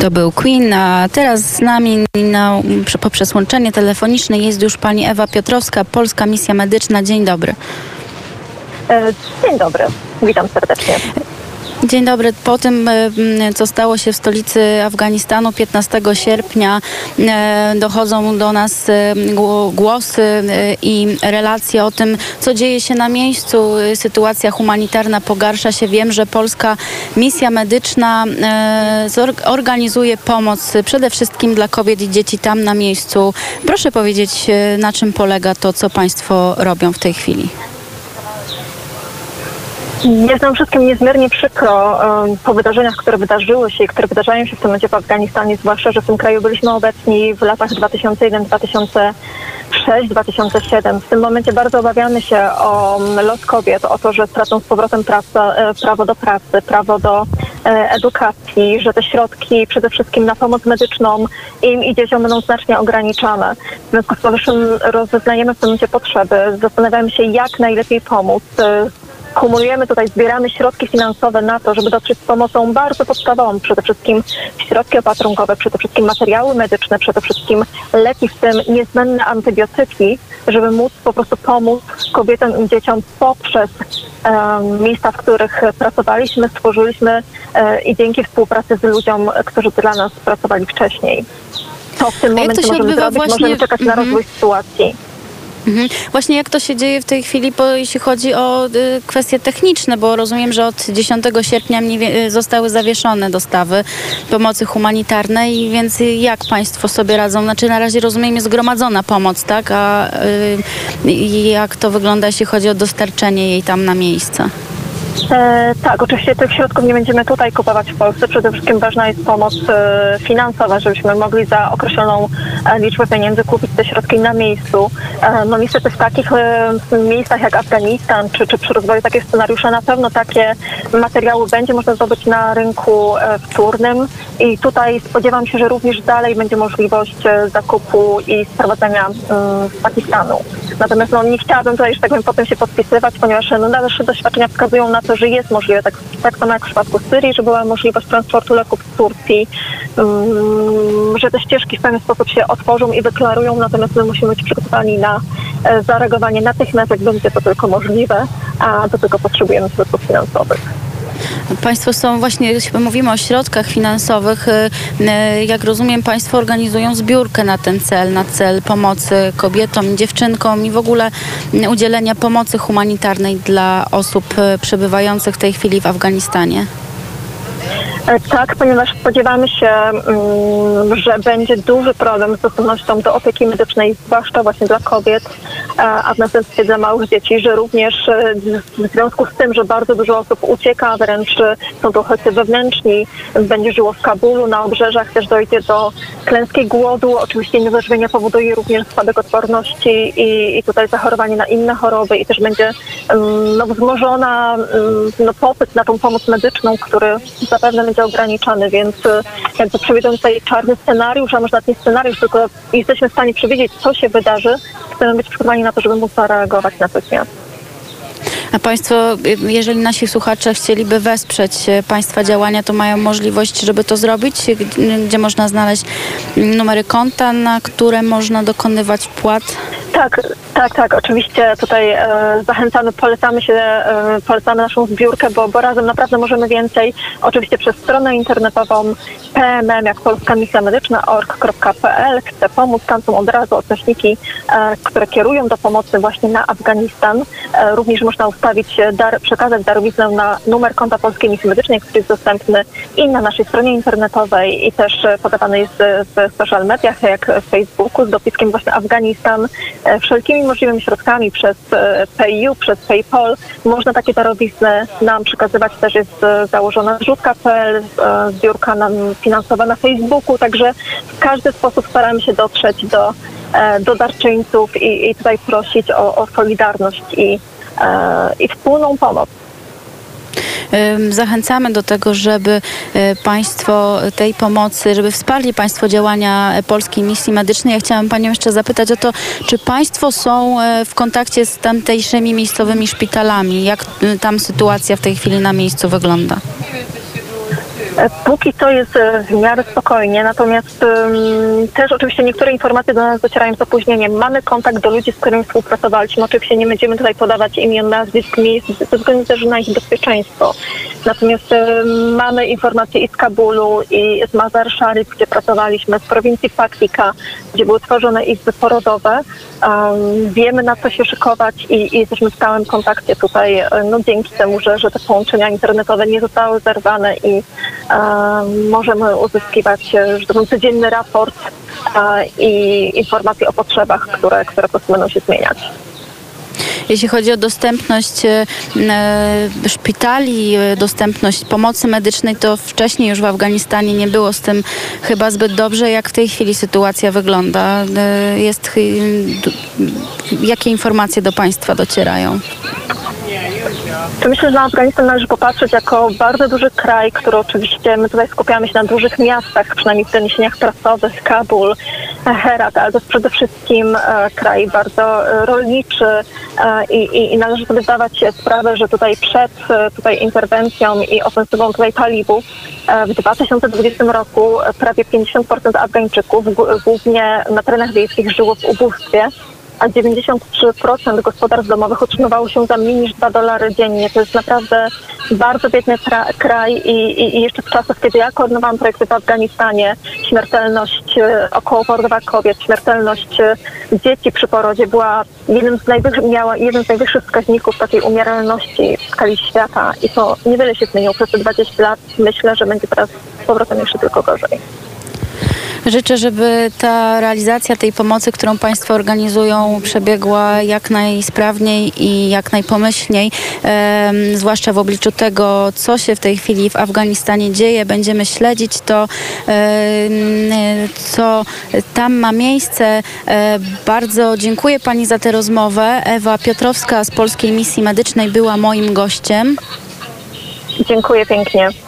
To był Queen, a teraz z nami na, poprzez łączenie telefoniczne jest już pani Ewa Piotrowska, Polska Misja Medyczna. Dzień dobry. E, dzień dobry, witam serdecznie. Dzień dobry. Po tym, e, co stało się w stolicy Afganistanu 15 sierpnia, e, dochodzą do nas e, głosy i relacje o tym, co dzieje się na miejscu. Sytuacja humanitarna pogarsza się. Wiem, że polska misja medyczna organizuje pomoc przede wszystkim dla kobiet i dzieci tam na miejscu. Proszę powiedzieć, na czym polega to, co Państwo robią w tej chwili? Jest nam wszystkim niezmiernie przykro po wydarzeniach, które wydarzyły się i które wydarzają się w tym momencie w Afganistanie, zwłaszcza, że w tym kraju byliśmy obecni w latach 2001-2006, 2007. W tym momencie bardzo obawiamy się o los kobiet, o to, że stracą z powrotem e, prawo do pracy, prawo do e, edukacji, że te środki przede wszystkim na pomoc medyczną im i dzieciom będą znacznie ograniczane. W związku z powyższym rozeznajemy w tym momencie potrzeby, zastanawiamy się, jak najlepiej pomóc e, kumulujemy tutaj, zbieramy środki finansowe na to, żeby dotrzeć z pomocą bardzo podstawową, przede wszystkim środki opatrunkowe, przede wszystkim materiały medyczne, przede wszystkim leki, w tym niezbędne antybiotyki, żeby móc po prostu pomóc kobietom i dzieciom poprzez um, miejsca, w których pracowaliśmy, stworzyliśmy um, i dzięki współpracy z ludziom, którzy dla nas pracowali wcześniej. To w tym momencie możemy zrobić, właśnie... możemy czekać na mhm. rozwój sytuacji. Mhm. Właśnie jak to się dzieje w tej chwili, bo jeśli chodzi o y, kwestie techniczne, bo rozumiem, że od 10 sierpnia y, zostały zawieszone dostawy pomocy humanitarnej, więc jak Państwo sobie radzą? Znaczy na razie rozumiem jest zgromadzona pomoc, tak? A y, jak to wygląda, jeśli chodzi o dostarczenie jej tam na miejsce? E, tak, oczywiście tych środków nie będziemy tutaj kupować w Polsce. Przede wszystkim ważna jest pomoc e, finansowa, żebyśmy mogli za określoną e, liczbę pieniędzy kupić te środki na miejscu. E, no niestety w takich e, miejscach jak Afganistan, czy, czy przy rozwoju takie scenariusze, na pewno takie materiały będzie można zdobyć na rynku e, wtórnym i tutaj spodziewam się, że również dalej będzie możliwość zakupu i sprowadzenia z Pakistanu. Natomiast no, nie chciałabym tutaj, że tak powiem, potem się podpisywać, ponieważ no, dalsze doświadczenia wskazują na to, że jest możliwe, tak, tak samo jak w przypadku Syrii, że była możliwość transportu leków z Turcji, um, że te ścieżki w pewien sposób się otworzą i deklarują, natomiast my musimy być przygotowani na e, zareagowanie natychmiast, jak będzie to tylko możliwe, a do tego potrzebujemy środków finansowych. Państwo są właśnie, mówimy o środkach finansowych, y, y, jak rozumiem, Państwo organizują zbiórkę na ten cel, na cel pomocy kobietom, dziewczynkom i w ogóle udzielenia pomocy humanitarnej dla osób y, przebywających w tej chwili w Afganistanie. E, tak, ponieważ spodziewamy się, mm, że będzie duży problem z dostępnością do opieki medycznej, zwłaszcza właśnie dla kobiet, a w następstwie dla małych dzieci, że również e, w związku z tym, że bardzo dużo osób ucieka, wręcz są to uchodźcy wewnętrzni, będzie żyło w Kabulu, na obrzeżach też dojdzie do klęski głodu. Oczywiście niedożywienie powoduje również spadek odporności i, i tutaj zachorowanie na inne choroby i też będzie mm, no, wzmożona mm, no, popyt na tą pomoc medyczną, który zapewne będzie ograniczony, więc y, jakby przewidując tutaj czarny scenariusz, a może nawet nie scenariusz, tylko jesteśmy w stanie przewidzieć, co się wydarzy, chcemy być przygotowani na to, żeby móc zareagować natychmiast. A Państwo, jeżeli nasi słuchacze chcieliby wesprzeć Państwa działania, to mają możliwość, żeby to zrobić? Gdzie można znaleźć numery konta, na które można dokonywać wpłat? Tak, tak, tak. Oczywiście tutaj e, zachęcamy, polecamy się, e, polecamy naszą zbiórkę, bo, bo razem naprawdę możemy więcej. Oczywiście przez stronę internetową PMM, jak Polska Misja Medyczna, org.pl. Chcę pomóc. Tam są od razu odnośniki, e, które kierują do pomocy właśnie na Afganistan. E, również można ustawić, dar, przekazać darowiznę na numer konta Polskiej Misji Medycznej, który jest dostępny i na naszej stronie internetowej i też e, podawany jest w social mediach, jak w Facebooku z dopiskiem właśnie Afganistan. E, wszelkimi możliwymi środkami przez e, PayU, przez PayPal można takie darowizny nam przekazywać. Też jest e, założona zrzutka.pl, zbiórka nam finansowa na Facebooku, także w każdy sposób staramy się dotrzeć do, do darczyńców i, i tutaj prosić o, o solidarność i, i wspólną pomoc. Zachęcamy do tego, żeby e, Państwo tej pomocy, żeby wsparli Państwo działania Polskiej Misji Medycznej. Ja chciałam Panią jeszcze zapytać o to, czy Państwo są e, w kontakcie z tamtejszymi miejscowymi szpitalami? Jak tam sytuacja w tej chwili na miejscu wygląda? Póki co jest e, w miarę spokojnie, natomiast em, też oczywiście niektóre informacje do nas docierają z opóźnieniem. Mamy kontakt do ludzi, z którymi współpracowaliśmy. Oczywiście nie będziemy tutaj podawać imion, nazwisk, miejsc, ze względu też na ich bezpieczeństwo. Natomiast em, mamy informacje i z Kabulu, i z Mazar Sharif, gdzie pracowaliśmy, z prowincji Paktika, gdzie były tworzone izby porodowe. Em, wiemy na co się szykować i, i jesteśmy w stałym kontakcie tutaj, e, no dzięki temu, że, że te połączenia internetowe nie zostały zerwane i możemy uzyskiwać, e, codzienny raport e, i informacje o potrzebach, które, które po prostu będą się zmieniać. Jeśli chodzi o dostępność e, szpitali, dostępność pomocy medycznej, to wcześniej już w Afganistanie nie było z tym chyba zbyt dobrze. Jak w tej chwili sytuacja wygląda? Jest, jakie informacje do Państwa docierają? To myślę, że na Afganistan należy popatrzeć jako bardzo duży kraj, który oczywiście my tutaj skupiamy się na dużych miastach, przynajmniej w doniesieniach prasowych, Kabul, Herat, ale to jest przede wszystkim e, kraj bardzo e, rolniczy e, i, i, i należy sobie zdawać sprawę, że tutaj przed tutaj interwencją i ofensywą tutaj talibów w 2020 roku prawie 50% Afgańczyków, głównie na terenach wiejskich, żyło w ubóstwie a 93% gospodarstw domowych utrzymywało się za mniej niż 2 dolary dziennie. To jest naprawdę bardzo biedny kraj i, i, i jeszcze w czasach, kiedy ja koordynowałam projekty w Afganistanie, śmiertelność e, okołoporodowa kobiet, śmiertelność e, dzieci przy porodzie była jednym z najwyższych, miała jeden z najwyższych wskaźników takiej umieralności w skali świata i to niewiele się zmieniło przez te 20 lat. Myślę, że będzie teraz z powrotem jeszcze tylko gorzej. Życzę, żeby ta realizacja tej pomocy, którą Państwo organizują, przebiegła jak najsprawniej i jak najpomyślniej, zwłaszcza w obliczu tego, co się w tej chwili w Afganistanie dzieje. Będziemy śledzić to, co tam ma miejsce. E, Bardzo dziękuję Pani za tę rozmowę. Ewa Piotrowska z Polskiej Misji Medycznej była moim gościem. Dziękuję pięknie.